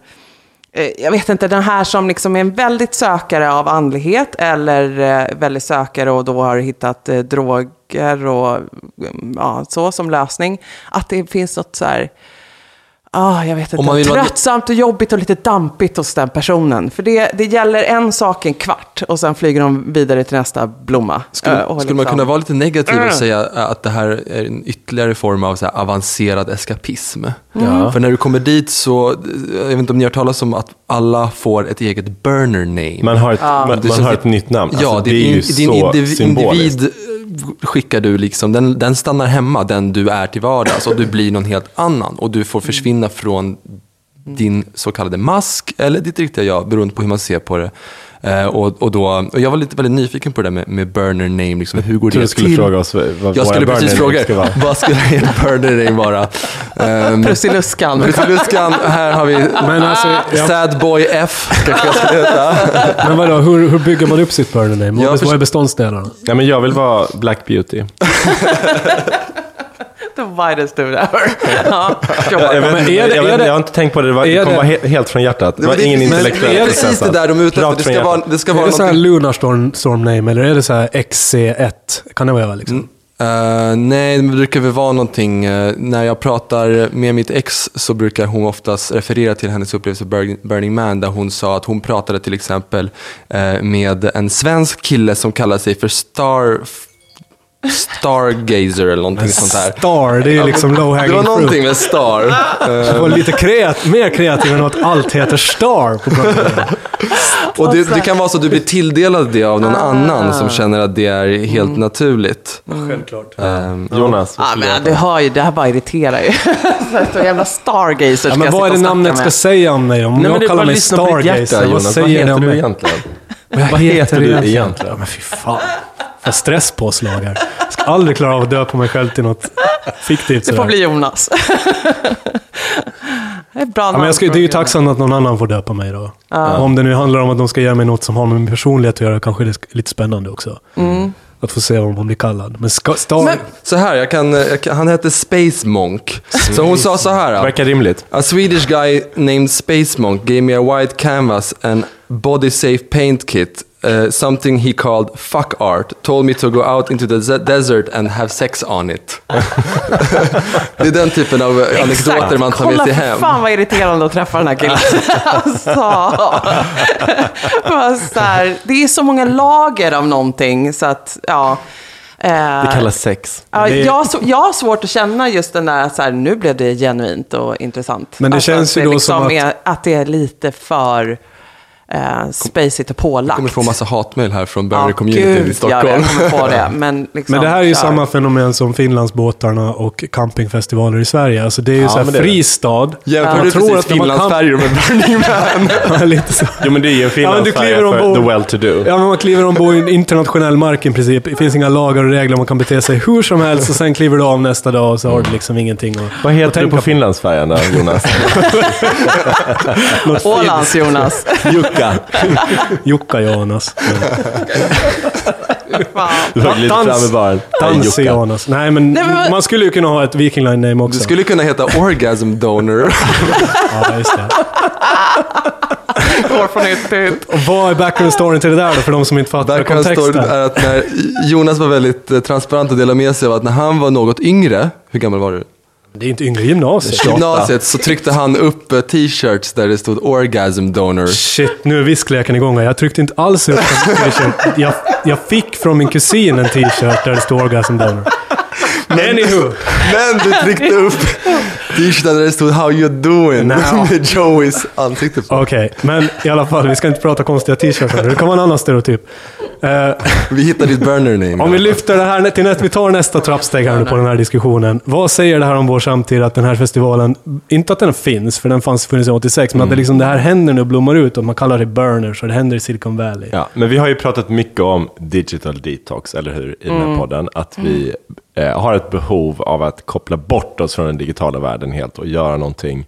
[SPEAKER 1] Eh, jag vet inte, den här som liksom är en väldigt sökare av andlighet eller eh, väldigt sökare och då har hittat eh, droger och mm, ja, så som lösning. Att det finns något så här, ah, jag vet
[SPEAKER 6] man
[SPEAKER 1] inte,
[SPEAKER 6] vill vara-
[SPEAKER 1] tröttsamt och jobbigt och lite dampigt hos den personen. För det, det gäller en sak en kvart och sen flyger de vidare till nästa blomma.
[SPEAKER 6] Skulle,
[SPEAKER 1] Eh, och
[SPEAKER 6] skulle man
[SPEAKER 1] liksom-
[SPEAKER 6] kunna vara lite negativ
[SPEAKER 1] Mm.
[SPEAKER 6] och säga att det här är en ytterligare form av så här avancerad eskapism?
[SPEAKER 3] Ja.
[SPEAKER 6] För när du kommer dit så, jag vet inte om ni har talas om att alla får ett eget burner name.
[SPEAKER 3] Man har ett, man,
[SPEAKER 6] Det
[SPEAKER 3] man
[SPEAKER 6] känns
[SPEAKER 3] har ett nytt namn.
[SPEAKER 6] ja,
[SPEAKER 3] Alltså,
[SPEAKER 6] din,
[SPEAKER 3] det är ju
[SPEAKER 6] din
[SPEAKER 3] så
[SPEAKER 6] indiv,
[SPEAKER 3] symboliskt.
[SPEAKER 6] Skickar du liksom, den, den stannar hemma, den du är till vardags och du blir någon helt annan och du får försvinna från din så kallade mask eller ditt riktiga jag, beroende på hur man ser på det. Eh, och, och, då, och jag var lite väldigt nyfiken på det där med, med burner name, liksom, hur går det
[SPEAKER 3] du skulle
[SPEAKER 6] till?
[SPEAKER 3] fråga oss vad
[SPEAKER 6] jag skulle precis
[SPEAKER 3] burner
[SPEAKER 6] fråga
[SPEAKER 3] ska vara.
[SPEAKER 6] vad skulle ert burner name vara? Um,
[SPEAKER 1] Prussiluskan.
[SPEAKER 6] Prussiluskan, här har vi
[SPEAKER 2] Men alltså, jag,
[SPEAKER 6] Sad Boy F,
[SPEAKER 2] men vadå, hur, hur bygger man upp sitt burner name?
[SPEAKER 6] Jag
[SPEAKER 2] Vad, vad är beståndsdelarna?
[SPEAKER 3] Ja, men jag vill vara Black Beauty.
[SPEAKER 1] The widest dude ever. ja,
[SPEAKER 3] Jag, jag, vet,
[SPEAKER 2] men är det-
[SPEAKER 3] jag, vet,
[SPEAKER 2] är det-
[SPEAKER 3] jag har inte tänkt på det, det, var, det
[SPEAKER 2] är
[SPEAKER 3] kom
[SPEAKER 2] det-
[SPEAKER 3] bara he, helt från hjärtat. Det var
[SPEAKER 6] Men
[SPEAKER 3] ingen intellektuell
[SPEAKER 6] Det är precis
[SPEAKER 3] process
[SPEAKER 6] det där de är ute efter. Det ska vara, det ska
[SPEAKER 2] Är
[SPEAKER 6] vara
[SPEAKER 2] det så här
[SPEAKER 6] någonting...
[SPEAKER 2] Lunar Storm, Storm Name eller är det så här XC1? Kan det vara liksom?
[SPEAKER 6] Eh, nej, det brukar väl vara någonting. eh, när jag pratar med mitt ex så brukar hon oftast referera till hennes upplevelse Burning- Burning Man där hon sa att hon pratade till exempel eh, med en svensk kille som kallar sig för Star... Stargazer eller någonting sånt där.
[SPEAKER 2] Star, det är ju liksom low
[SPEAKER 6] Det
[SPEAKER 2] hanging
[SPEAKER 6] var någonting
[SPEAKER 2] fruit.
[SPEAKER 6] med Star. Eh,
[SPEAKER 2] Och lite kreat, mer kreativ än att allt heter Star på
[SPEAKER 6] och det, det kan vara så att du blir tilldelad det av någon annan som känner att det är helt naturligt.
[SPEAKER 2] Självklart.
[SPEAKER 6] Ehm,
[SPEAKER 3] Jonas, vad
[SPEAKER 1] Ja,
[SPEAKER 3] skulle
[SPEAKER 1] men
[SPEAKER 3] du
[SPEAKER 1] du hör ju, det här bara irriterar ju. så jävla stargazer
[SPEAKER 2] Ja, men vad är det namnet
[SPEAKER 1] snacka
[SPEAKER 2] ska
[SPEAKER 1] med.
[SPEAKER 2] säga om mig? Om
[SPEAKER 3] Nej, men
[SPEAKER 2] jag
[SPEAKER 3] det
[SPEAKER 2] kallar mig
[SPEAKER 3] ditt hjärta,
[SPEAKER 2] Stargazer, vad
[SPEAKER 3] Jonas. Vad
[SPEAKER 2] säger det
[SPEAKER 3] heter
[SPEAKER 2] om
[SPEAKER 3] du
[SPEAKER 2] mig?
[SPEAKER 3] egentligen?
[SPEAKER 2] Vad
[SPEAKER 3] heter du
[SPEAKER 2] Ja,
[SPEAKER 3] egentligen?
[SPEAKER 2] men fy fan. För stresspåslag här. Jag ska aldrig klara av att döpa mig själv till något fiktivt
[SPEAKER 1] Det får
[SPEAKER 2] sådär.
[SPEAKER 1] bli Jonas. det är bra
[SPEAKER 2] Ja, men jag ska, det är ju tacksamt att någon annan får döpa mig då. Om det nu handlar om att de ska ge mig något som har med min personlighet att göra, kanske det är lite spännande också. Att få se om man blir kallad. Men ska, Star...
[SPEAKER 1] Men-
[SPEAKER 6] Så här, jag kan, jag kan, han hette Space Monk. Så hon sa så här.
[SPEAKER 3] Verkar rimligt.
[SPEAKER 6] A Swedish guy named Space Monk gave me a white canvas and body safe paint kit. Uh, something he called fuck art. Told me to go out into the desert and have sex on it. det är den typen av anekdoter man tar med
[SPEAKER 1] Kolla
[SPEAKER 6] sig hem.
[SPEAKER 1] fan vad irriterande att träffa den här killen. alltså. Här, det är så många lager av någonting så att, ja. Eh,
[SPEAKER 3] Det kallas sex.
[SPEAKER 1] Ja,
[SPEAKER 2] Det-
[SPEAKER 1] jag, jag har svårt att känna just den där, så här, nu blev det genuint och intressant.
[SPEAKER 2] Men det
[SPEAKER 1] Alltså
[SPEAKER 2] känns ju då
[SPEAKER 1] liksom
[SPEAKER 2] som att-
[SPEAKER 1] Är, att det är lite för eh, spacigt och pålagt.
[SPEAKER 6] Jag kommer få massa hatmejl här från Burner
[SPEAKER 1] Ja,
[SPEAKER 6] Community
[SPEAKER 1] gud,
[SPEAKER 6] i
[SPEAKER 1] Ja,
[SPEAKER 6] Stockholm.
[SPEAKER 1] jag kommer få det. Men, liksom,
[SPEAKER 2] Men det här är ju
[SPEAKER 1] kör.
[SPEAKER 2] samma fenomen som Finlandsbåtarna och campingfestivaler i Sverige. Alltså det är ju
[SPEAKER 3] Ja,
[SPEAKER 2] så här
[SPEAKER 3] är
[SPEAKER 2] fristad.
[SPEAKER 6] Jämför du
[SPEAKER 2] tror
[SPEAKER 6] precis Finlandsfärjor med Burning Man?
[SPEAKER 2] Ja, lite så.
[SPEAKER 3] Jo, men det är ju en
[SPEAKER 2] Ja, men du
[SPEAKER 3] finlandsfärja
[SPEAKER 2] kliver
[SPEAKER 3] för the well-to-do.
[SPEAKER 2] Ja, men man kliver ombord i en internationell mark i princip. Det finns inga lagar och regler, man kan bete sig hur som helst och sen kliver du av nästa dag och så har du liksom ingenting att
[SPEAKER 3] Vad
[SPEAKER 2] att
[SPEAKER 3] heter du på finlandsfärjan då, Jonas?
[SPEAKER 1] Ålands Jonas.
[SPEAKER 3] Jukka.
[SPEAKER 2] Jukka-Jonas.
[SPEAKER 3] Du lite
[SPEAKER 2] Dans-
[SPEAKER 3] fram i baren.
[SPEAKER 2] Danse-Jonas. Nej, men,
[SPEAKER 1] Nej, men-
[SPEAKER 2] man skulle ju kunna ha ett Viking Line-name också.
[SPEAKER 6] Du skulle kunna heta Orgasm Donor.
[SPEAKER 2] Ja, just det.
[SPEAKER 1] Går från ett till ett.
[SPEAKER 2] Och vad är background storyn till det där då, för de som inte fattar
[SPEAKER 6] Background story
[SPEAKER 2] kontexten?
[SPEAKER 6] är att när Jonas var väldigt eh, transparent och delade med sig av att när han var något yngre, hur gammal var du?
[SPEAKER 2] Det är inte yngre gymnasiet.
[SPEAKER 6] Gymnasiet så tryckte han upp eh, t-shirts där det stod Orgasm Donor.
[SPEAKER 2] Shit, nu är viskleken igång här. Jag tryckte inte alls upp en t-shirt. Jag, jag fick från min kusin en t-shirt där det står Orgasm Donor. Anywho.
[SPEAKER 6] Men du tryckte upp t-shirtar där det stod How you doing?
[SPEAKER 2] Nej.
[SPEAKER 6] Med Joeys ansikte på.
[SPEAKER 2] Okej, men i alla fall, vi ska inte prata konstiga t-shirtar. Det kan vara en annan stereotyp. Eh,
[SPEAKER 6] Vi hittade ditt burner name.
[SPEAKER 2] om vi lyfter det här till nästa, vi tar nästa trappsteg här nu på den här diskussionen. Vad säger det här om vår samtid, att den här festivalen, inte att den finns, för den fanns funnits 86, men att det, liksom, det här händer nu och blommar ut och man kallar det burner, så det händer i Silicon Valley.
[SPEAKER 3] Ja, men vi har ju pratat mycket om digital detox, eller hur, i den här podden. Att vi eh, Eh, har ett behov av att koppla bort oss från den digitala världen helt och göra någonting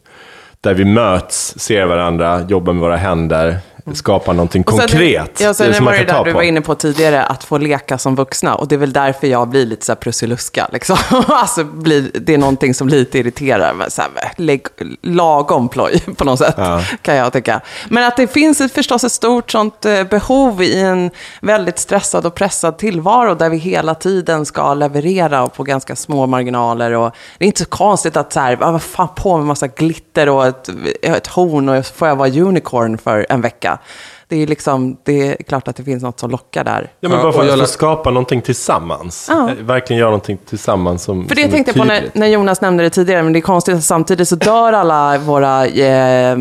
[SPEAKER 3] där vi möts, ser varandra, jobbar med våra händer, skapa någonting
[SPEAKER 1] Och sen-
[SPEAKER 3] konkret.
[SPEAKER 1] Ja, sen
[SPEAKER 3] som
[SPEAKER 1] var det där du
[SPEAKER 3] på.
[SPEAKER 1] var inne på tidigare, att få leka som vuxna. Och det är väl därför jag blir lite så här prussiluska. Liksom. alltså, blir, det är någonting som lite irriterar. Men så här, lägg, lagom ploj på något sätt,
[SPEAKER 3] Ja.
[SPEAKER 1] kan jag tycka. Men att det finns ett, förstås ett stort sånt eh, behov i en väldigt stressad och pressad tillvaro, där vi hela tiden ska leverera och på ganska små marginaler. Och det är inte så konstigt att så här, ah, vad fan på med massa glitter och ett, ett horn och får jag vara unicorn för en vecka. Yeah. Det är, liksom, det är klart att det finns något som lockar där.
[SPEAKER 3] Ja, men
[SPEAKER 6] Ja,
[SPEAKER 3] bara för
[SPEAKER 6] och
[SPEAKER 3] att skapa någonting tillsammans.
[SPEAKER 1] Ja.
[SPEAKER 3] Eh, Verkligen göra någonting tillsammans som
[SPEAKER 1] För det
[SPEAKER 3] som
[SPEAKER 1] tänkte jag på när, när Jonas nämnde det tidigare, men det är konstigt att samtidigt så dör alla våra eh, eh,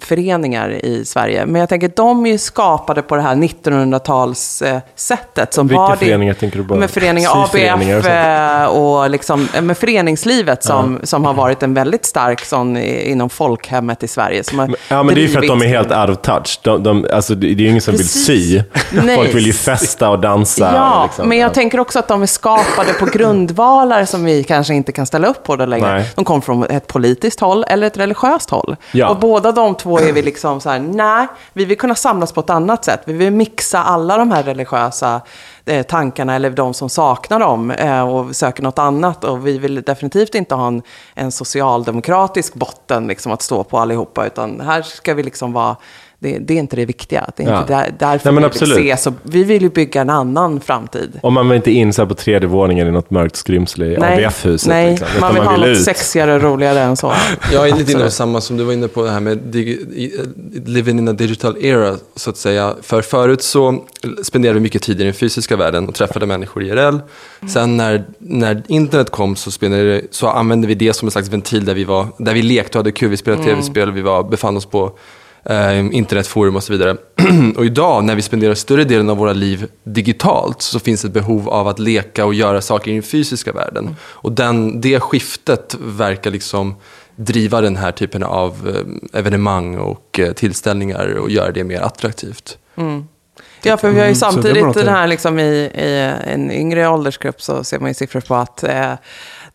[SPEAKER 1] föreningar i Sverige. Men jag tänker, de är ju skapade på det här 1900-talssättet. som
[SPEAKER 3] Vilka
[SPEAKER 1] var det-
[SPEAKER 3] föreningar tänker du på?
[SPEAKER 1] Med föreningar,
[SPEAKER 3] och
[SPEAKER 1] ABF
[SPEAKER 3] sånt.
[SPEAKER 1] eh, och liksom, eh, med föreningslivet som, som har varit en väldigt stark sån inom folkhemmet i Sverige. Som har
[SPEAKER 3] Ja, men det är ju för att de är helt out of touch. De, de, alltså, det är ju ingen som
[SPEAKER 1] Precis.
[SPEAKER 3] vill sy.
[SPEAKER 1] Nej.
[SPEAKER 3] Folk vill ju festa och dansa.
[SPEAKER 1] Ja,
[SPEAKER 3] liksom.
[SPEAKER 1] men jag
[SPEAKER 3] Ja.
[SPEAKER 1] tänker också att de är skapade på grundvalar som vi kanske inte kan ställa upp på det längre.
[SPEAKER 3] Nej.
[SPEAKER 1] De kommer från ett politiskt håll eller ett religiöst håll.
[SPEAKER 3] Ja.
[SPEAKER 1] Och båda de två är vi liksom så här, nej, vi vill kunna samlas på ett annat sätt. Vi vill mixa alla de här religiösa eh, tankarna eller de som saknar dem eh, och söker något annat. Och vi vill definitivt inte ha en, en socialdemokratisk botten liksom, att stå på allihopa, utan här ska vi liksom vara det, det är inte det viktiga. Det är
[SPEAKER 3] Ja.
[SPEAKER 1] inte där, därför
[SPEAKER 3] Nej, men
[SPEAKER 1] vi vill se. Så vi vill ju bygga en annan framtid.
[SPEAKER 3] Om man vill inte in så här på tredje våningen i något mörkt skrymsle i ABF-huset.
[SPEAKER 1] nej
[SPEAKER 3] liksom, utan
[SPEAKER 1] man vill ha något
[SPEAKER 3] ut.
[SPEAKER 1] sexigare och roligare än så.
[SPEAKER 6] Jag är lite inne på samma som du var inne på det här med i- living in a digital era, så att säga. För förut så spenderade vi mycket tid i den fysiska världen och träffade människor IRL. Sen när, när internet kom så, spenderade, så använde vi det som en slags ventil där vi, var, där vi lekte och hade kul. Vi spelade tv-spel, vi var, befann oss på eh, internetforum och så vidare. och idag när vi spenderar större delen av våra liv digitalt så finns ett behov av att leka och göra saker i den fysiska världen. Och den, det skiftet verkar liksom driva den här typen av eh, evenemang och eh, tillställningar och göra det mer attraktivt.
[SPEAKER 1] Ja, för vi har ju
[SPEAKER 2] Mm,
[SPEAKER 1] samtidigt den här liksom i, i en yngre åldersgrupp så ser man ju siffror på att eh,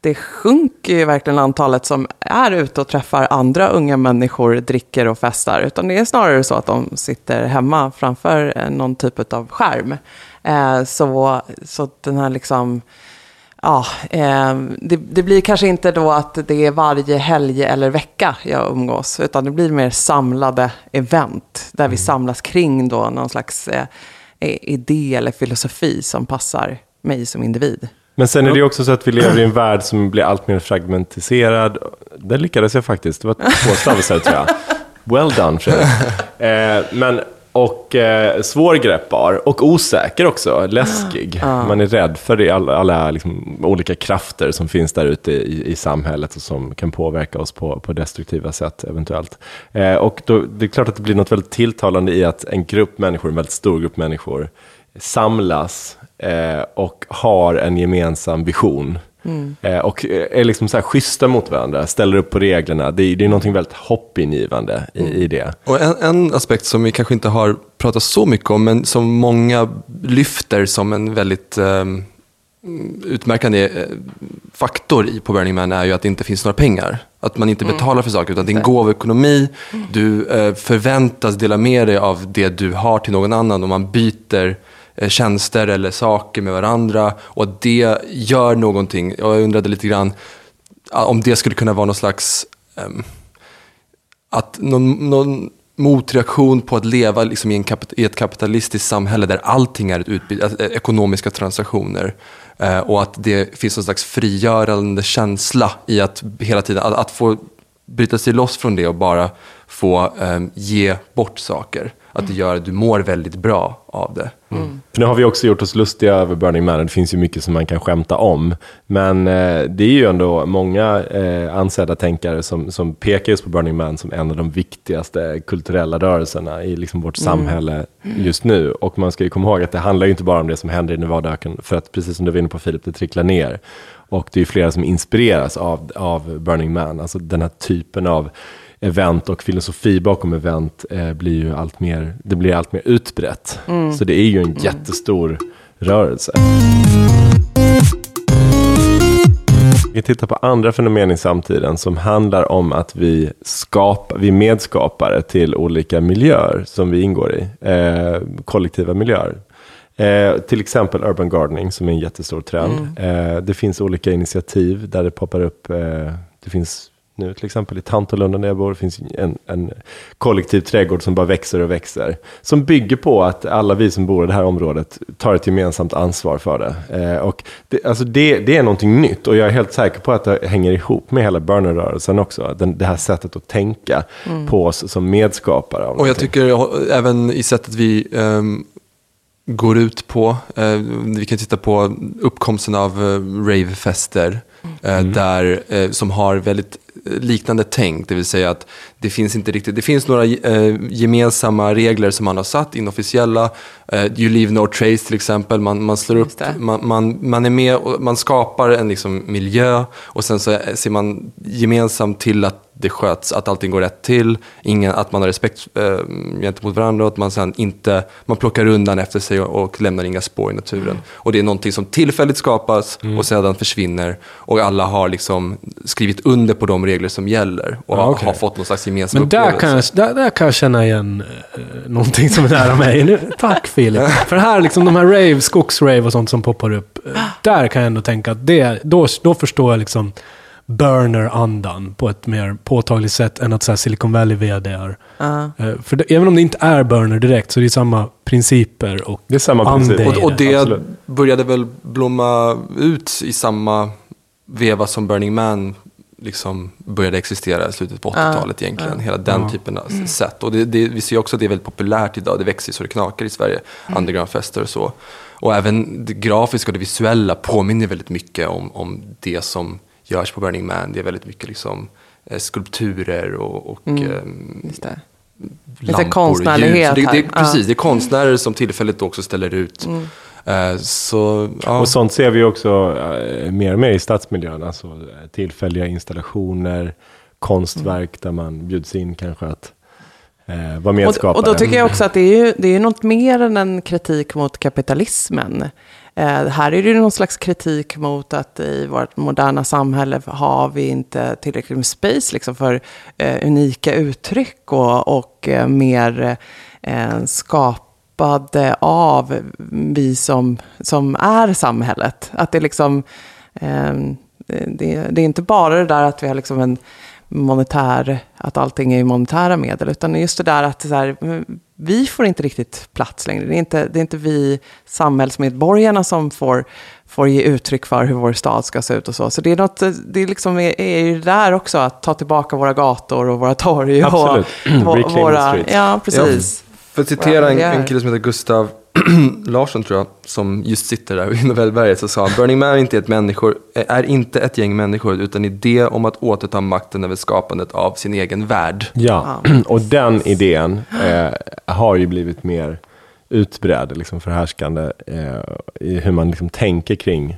[SPEAKER 1] det sjunker ju verkligen antalet som är ute och träffar andra unga människor, dricker och festar. Utan det är snarare så att de sitter hemma framför eh, någon typ av skärm. Eh, så, så den här liksom... Ja, eh, det, det blir kanske inte då att det är varje helg eller vecka jag umgås, utan det blir mer samlade event där vi samlas kring då någon slags eh, idé eller filosofi som passar mig som individ.
[SPEAKER 3] Men sen är det också så att vi lever i en värld som blir allt mer fragmentiserad. Där lyckades jag faktiskt. Det var två stavelser tror jag. Well done Fredrik. Eh, men, och eh, svårgreppbar och osäker också. Läskig. Man är rädd för det, alla, alla liksom, olika krafter som finns där ute i, i samhället och som kan påverka oss på, på destruktiva sätt eventuellt. Eh, och då, det är klart att det blir något väldigt tilltalande i att en grupp människor, en väldigt stor grupp människor, samlas eh, och har en gemensam vision. Eh, och är liksom så här schyssta mot varandra, ställer upp på reglerna. Det är, det är någonting väldigt hoppingivande i, i det.
[SPEAKER 6] Och en, en aspekt som vi kanske inte har pratat så mycket om, men som många lyfter som en väldigt eh, utmärkande eh, faktor i, på Burning Man är ju att det inte finns några pengar. Att man inte betalar för saker, utan det är en gåvoekonomi. Du eh, förväntas dela med dig av det du har till någon annan och man byter eh, Eh, tjänster eller saker med varandra. Och att det gör någonting. Jag undrade lite grann om det skulle kunna vara någon slags um, att någon, någon motreaktion på att leva liksom i, en kapit- i ett kapitalistiskt samhälle där allting är ett utbyte, alltså, eh, ekonomiska transaktioner. Uh, och att det finns någon slags frigörande känsla i att hela tiden, att, att få bryta sig loss från det och bara få um, ge bort saker. Att det gör att du mår väldigt bra av det.
[SPEAKER 3] För nu har vi också gjort oss lustiga över Burning Man. Det finns ju mycket som man kan skämta om. Men eh, det är ju ändå många eh, ansedda tänkare som, som pekar just på Burning Man som en av de viktigaste kulturella rörelserna i liksom vårt samhälle just nu. Och man ska ju komma ihåg att det handlar ju inte bara om det som händer i Nevadaöken. För att precis som du var inne på Filip, det tricklar ner. Och det är ju flera som inspireras av, av Burning Man. Alltså den här typen av event och filosofi bakom event eh, blir ju allt mer, det blir allt mer utbrett. Så det är ju en jättestor rörelse. Vi tittar på andra fenomen i samtiden som handlar om att vi, skapar, vi medskapare till olika miljöer som vi ingår i, eh, kollektiva miljöer. Eh, till exempel urban gardening som är en jättestor trend. Eh, det finns olika initiativ där det poppar upp, eh, det finns nu till exempel i Tantolunden där jag bor, finns en, en kollektiv trädgård som bara växer och växer. Som bygger på att alla vi som bor i det här området tar ett gemensamt ansvar för det. Eh, och det, alltså det, det är någonting nytt och jag är helt säker på att det hänger ihop med hela burner-rörelsen också. Den, det här sättet att tänka på oss som medskapare.
[SPEAKER 6] Och jag
[SPEAKER 3] någonting.
[SPEAKER 6] tycker även i sättet vi ehm, går ut på. Eh, vi kan titta på uppkomsten av eh, ravefester. Eh, där, eh, som har väldigt eh, liknande tänk. Det vill säga att det finns inte riktigt, det finns några eh, gemensamma regler som man har satt, inofficiella. Eh, you leave no trace till exempel. Man, man slår upp, man, man, man är med och man skapar en liksom, miljö och sen så ser man gemensamt till att det sköts, att allting går rätt till, ingen, att man har respekt eh, gentemot varandra och att man sen inte, man plockar undan efter sig och, och lämnar inga spår i naturen. Och det är någonting som tillfälligt skapas och sedan försvinner och alla har liksom skrivit under på de regler som gäller och
[SPEAKER 2] Ja,
[SPEAKER 6] har-
[SPEAKER 2] okej.
[SPEAKER 6] har fått någon slags gemensam
[SPEAKER 2] Men där
[SPEAKER 6] upplevelse.
[SPEAKER 2] kan, jag, där, där kan jag känna igen eh, någonting som är nära mig. Nu, tack Filip. För här, liksom de här rave, skogsrave och sånt som poppar upp. eh, Där kan jag ändå tänka att det, då, då förstår jag liksom burner-andan på ett mer påtagligt sätt än att så här Silicon Valley VDR.
[SPEAKER 1] Ja.
[SPEAKER 2] Eh, För det, även om det inte är burner direkt så är det samma principer och
[SPEAKER 3] Det är samma
[SPEAKER 2] ande
[SPEAKER 3] princip.
[SPEAKER 2] i
[SPEAKER 6] Och, och det
[SPEAKER 3] Absolut.
[SPEAKER 6] började väl blomma ut i samma veva som Burning Man liksom började existera i slutet på 80-talet egentligen. Hela den
[SPEAKER 2] Ja.
[SPEAKER 6] typen av sätt. Och det, det, vi ser också att det är väldigt populärt idag. Det växer så det knakar i Sverige. Undergroundfester och så. Och även det grafiska och det visuella påminner väldigt mycket om, om det som görs på Burning Man. Det är väldigt mycket liksom eh, skulpturer och, och
[SPEAKER 1] Just det.
[SPEAKER 6] lampor och ljus. det, det,
[SPEAKER 1] här. Ja.
[SPEAKER 6] Precis, det är konstnärer som tillfälligt också ställer ut. Eh, så, ja.
[SPEAKER 3] Och sånt ser vi också eh, mer och mer i stadsmiljön. Alltså eh, tillfälliga installationer, konstverk där man bjuds in kanske att eh, vara
[SPEAKER 1] Och,
[SPEAKER 3] medskapare.
[SPEAKER 1] och då tycker jag också att det är ju det är något mer än en kritik mot kapitalismen. Eh, här är det ju någon slags kritik mot att i vårt moderna samhälle har vi inte tillräckligt med space liksom, för eh, unika uttryck och, och eh, mer eh, skapade av vi som, som är samhället. Att det liksom, eh, det, det är inte bara det där att vi har liksom en monetär, att allting är monetära medel, utan just det där att så här, vi får inte riktigt plats längre. Det är inte, det är inte vi samhällsmedborgarna som får, får ge uttryck för hur vår stad ska se ut och så. Så det är något, det är liksom, är, ju där också, att ta tillbaka våra gator och våra torg.
[SPEAKER 3] Absolut.
[SPEAKER 1] Och,
[SPEAKER 3] Reclaim the
[SPEAKER 1] våra, ja, precis.
[SPEAKER 6] För att citera en,
[SPEAKER 1] Ja.
[SPEAKER 6] en kille som heter Gustav Larsson tror jag, som just sitter där i Nobelberget, så sa han Burning Man är inte, ett människor, är inte ett gäng människor, utan idé om att återta makten över skapandet av sin egen värld.
[SPEAKER 3] Ja, och den idén eh, har ju blivit mer utbredd, liksom förhärskande eh, i hur man liksom tänker kring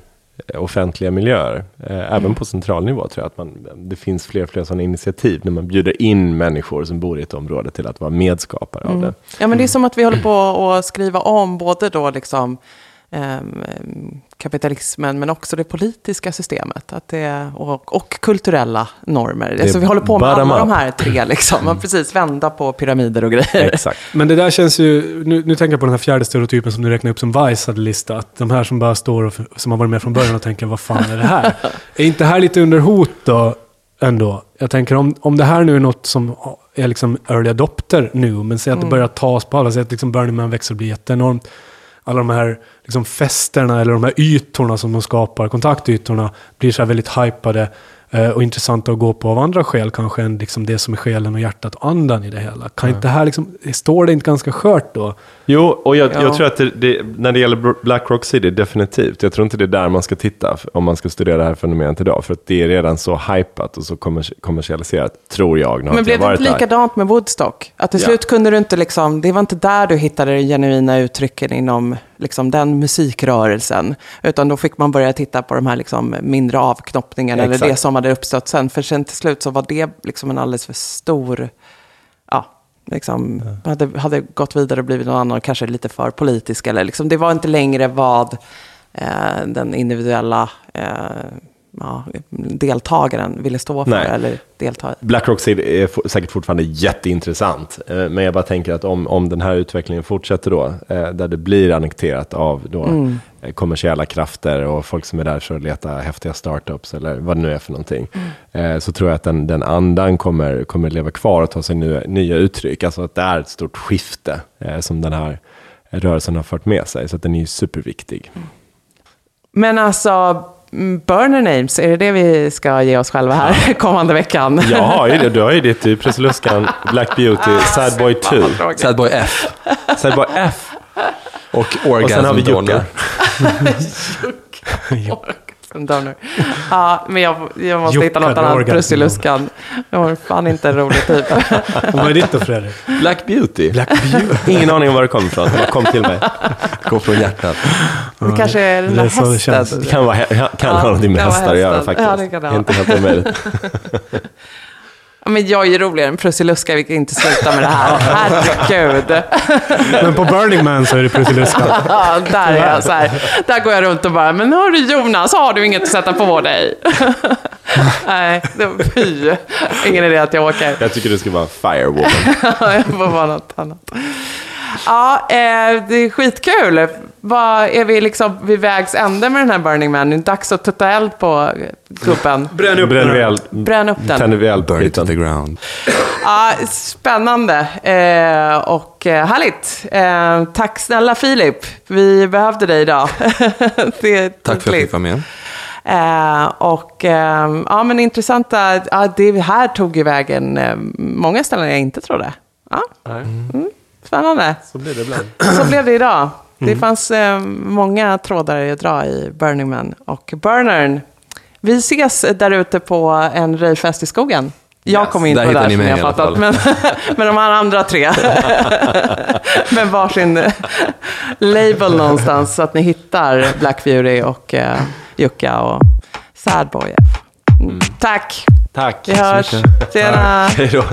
[SPEAKER 3] offentliga miljöer. Eh, även på central nivå tror jag att man, det finns fler och fler sådana initiativ när man bjuder in människor som bor i ett område till att vara medskapare av det.
[SPEAKER 1] Ja, men det är som att vi håller på att skriva om både då liksom ehm, kapitalismen men också det politiska systemet att det, och, och kulturella normer. Alltså vi håller på med alla de här tre, liksom. man precis vända på pyramider och grejer.
[SPEAKER 3] Exakt.
[SPEAKER 2] Men det där känns ju, nu, nu tänker jag på den här fjärde stereotypen som du räknar upp som Vice hade listat. De här som bara står och som har varit med från början och tänker, vad fan är det här? är inte det här lite under hot då, ändå? Jag tänker om, om det här nu är något som är liksom early adopter nu, men säg att det börjar tas på alla sätt, liksom Burning Man växer och blir jätteenormt. Alla de här liksom festerna eller de här ytorna som de skapar, kontaktytorna, blir så här väldigt hypade och intressanta att gå på av andra skäl kanske än liksom det som är själen och hjärtat och andan i det hela. Kan inte det här liksom, står det inte ganska skört då?
[SPEAKER 3] Jo, och jag,
[SPEAKER 1] Ja.
[SPEAKER 3] jag tror att det, det, när det gäller Black Rock City, definitivt. Jag tror inte det är där man ska titta om man ska studera det här fenomenet idag. För att det är redan så hypat och så kommers kommersialiserat, tror jag.
[SPEAKER 1] Men blev det inte
[SPEAKER 3] där.
[SPEAKER 1] likadant med Woodstock? Att till
[SPEAKER 3] Ja.
[SPEAKER 1] slut kunde du inte liksom, det var inte där du hittade de genuina uttrycken inom liksom den musikrörelsen. Utan då fick man börja titta på de här liksom mindre avknoppningarna eller
[SPEAKER 3] Exakt.
[SPEAKER 1] det som hade uppstått sen. För sen till slut så var det liksom en alldeles för stor, ja, liksom, hade, hade gått vidare och blivit någon annan, kanske lite för politisk. Eller liksom, det var inte längre vad eh, den individuella eh, ja, deltagaren ville stå för.
[SPEAKER 3] Nej.
[SPEAKER 1] Eller delta.
[SPEAKER 3] Blackrock är säkert fortfarande jätteintressant, eh, men jag bara tänker att om, om den här utvecklingen fortsätter då, eh, där det blir annekterat av då
[SPEAKER 1] Mm.
[SPEAKER 3] eh, kommersiella krafter och folk som är där för att leta häftiga startups eller vad det nu är för någonting,
[SPEAKER 1] Mm.
[SPEAKER 3] så tror jag att den, den andan kommer, kommer leva kvar och ta sig nya, nya uttryck. Alltså att det är ett stort skifte som den här rörelsen har fört med sig, så att den är ju superviktig.
[SPEAKER 1] Men alltså, mm, burner names, är det det vi ska ge oss själva här kommande veckan?
[SPEAKER 3] Har ju det, du har ju ditt i Prussiluskan, Black Beauty, Sad Boy 2,
[SPEAKER 6] Sad Boy F
[SPEAKER 3] Sad Boy F
[SPEAKER 6] och
[SPEAKER 3] och
[SPEAKER 6] Orgasm
[SPEAKER 3] sen har vi. Jocke.
[SPEAKER 1] Donor. Ja, men jag, jag måste hitta något annat. Prussiluskan. Jag var fan inte en rolig typ.
[SPEAKER 2] Vad är ditt då Fredrik?
[SPEAKER 3] Black Beauty.
[SPEAKER 2] Black Beauty.
[SPEAKER 3] Ingen aning om var det kom ifrån. Det kom till mig.
[SPEAKER 6] Går från hjärtat.
[SPEAKER 1] Det kanske är den
[SPEAKER 2] det
[SPEAKER 1] där
[SPEAKER 2] är så det
[SPEAKER 1] hästen.
[SPEAKER 2] känns.
[SPEAKER 3] Det kan, vara, kan
[SPEAKER 1] Ja,
[SPEAKER 3] ha någonting med
[SPEAKER 1] det
[SPEAKER 3] hästar att göra
[SPEAKER 1] hästen.
[SPEAKER 3] faktiskt.
[SPEAKER 1] Ja, det kan det ha.
[SPEAKER 3] Inte helt omöjligt.
[SPEAKER 1] Ja, men jag är ju roligare än Prussiluska, vi kan inte sluta med det här. Herregud.
[SPEAKER 2] Men på Burning Man så är det Prussiluskan.
[SPEAKER 1] Ja, där är jag så här. Där går jag runt och bara, men hörru Jonas, har du inget att sätta på dig? Nej, det fy. Ingen idé att jag åker.
[SPEAKER 3] Jag tycker du ska vara Firewoman.
[SPEAKER 1] jag får vara något annat. Ja, eh, det är skitkul. Vad är vi liksom vid vägs ände med den här Burning Man? Det är dags att tutta eld på gubben.
[SPEAKER 2] Bränn upp
[SPEAKER 3] Bränner vi
[SPEAKER 2] den.
[SPEAKER 3] eld,
[SPEAKER 1] Bränn upp den.
[SPEAKER 3] tänder vi eld på
[SPEAKER 6] Burn it to
[SPEAKER 3] skiten.
[SPEAKER 6] the ground.
[SPEAKER 1] Ja, spännande eh, och eh, härligt. Eh, tack snälla Filip. Vi behövde dig idag. det är
[SPEAKER 6] Tack för att jag
[SPEAKER 1] tydligt.
[SPEAKER 6] fick vara med.
[SPEAKER 1] Eh, och eh, ja, men intressanta, ja, det här tog ju vägen eh, många ställen jag inte trodde. Ja. Mm, spännande.
[SPEAKER 3] Så blir det ibland.
[SPEAKER 1] Så blev det idag. Det fanns eh, många trådar att dra i Burning Man och Burnern. Vi ses där ute på en röjfest i skogen. Jag
[SPEAKER 3] Yes,
[SPEAKER 1] kommer inte
[SPEAKER 6] där
[SPEAKER 1] där som jag fattat. Men, men de här andra tre. med varsin label någonstans så att ni hittar Black Fury och eh, Jukka och Sad Boy. Mm. Tack.
[SPEAKER 3] Tack.
[SPEAKER 1] Vi hörs. Tjena.
[SPEAKER 3] Hej då.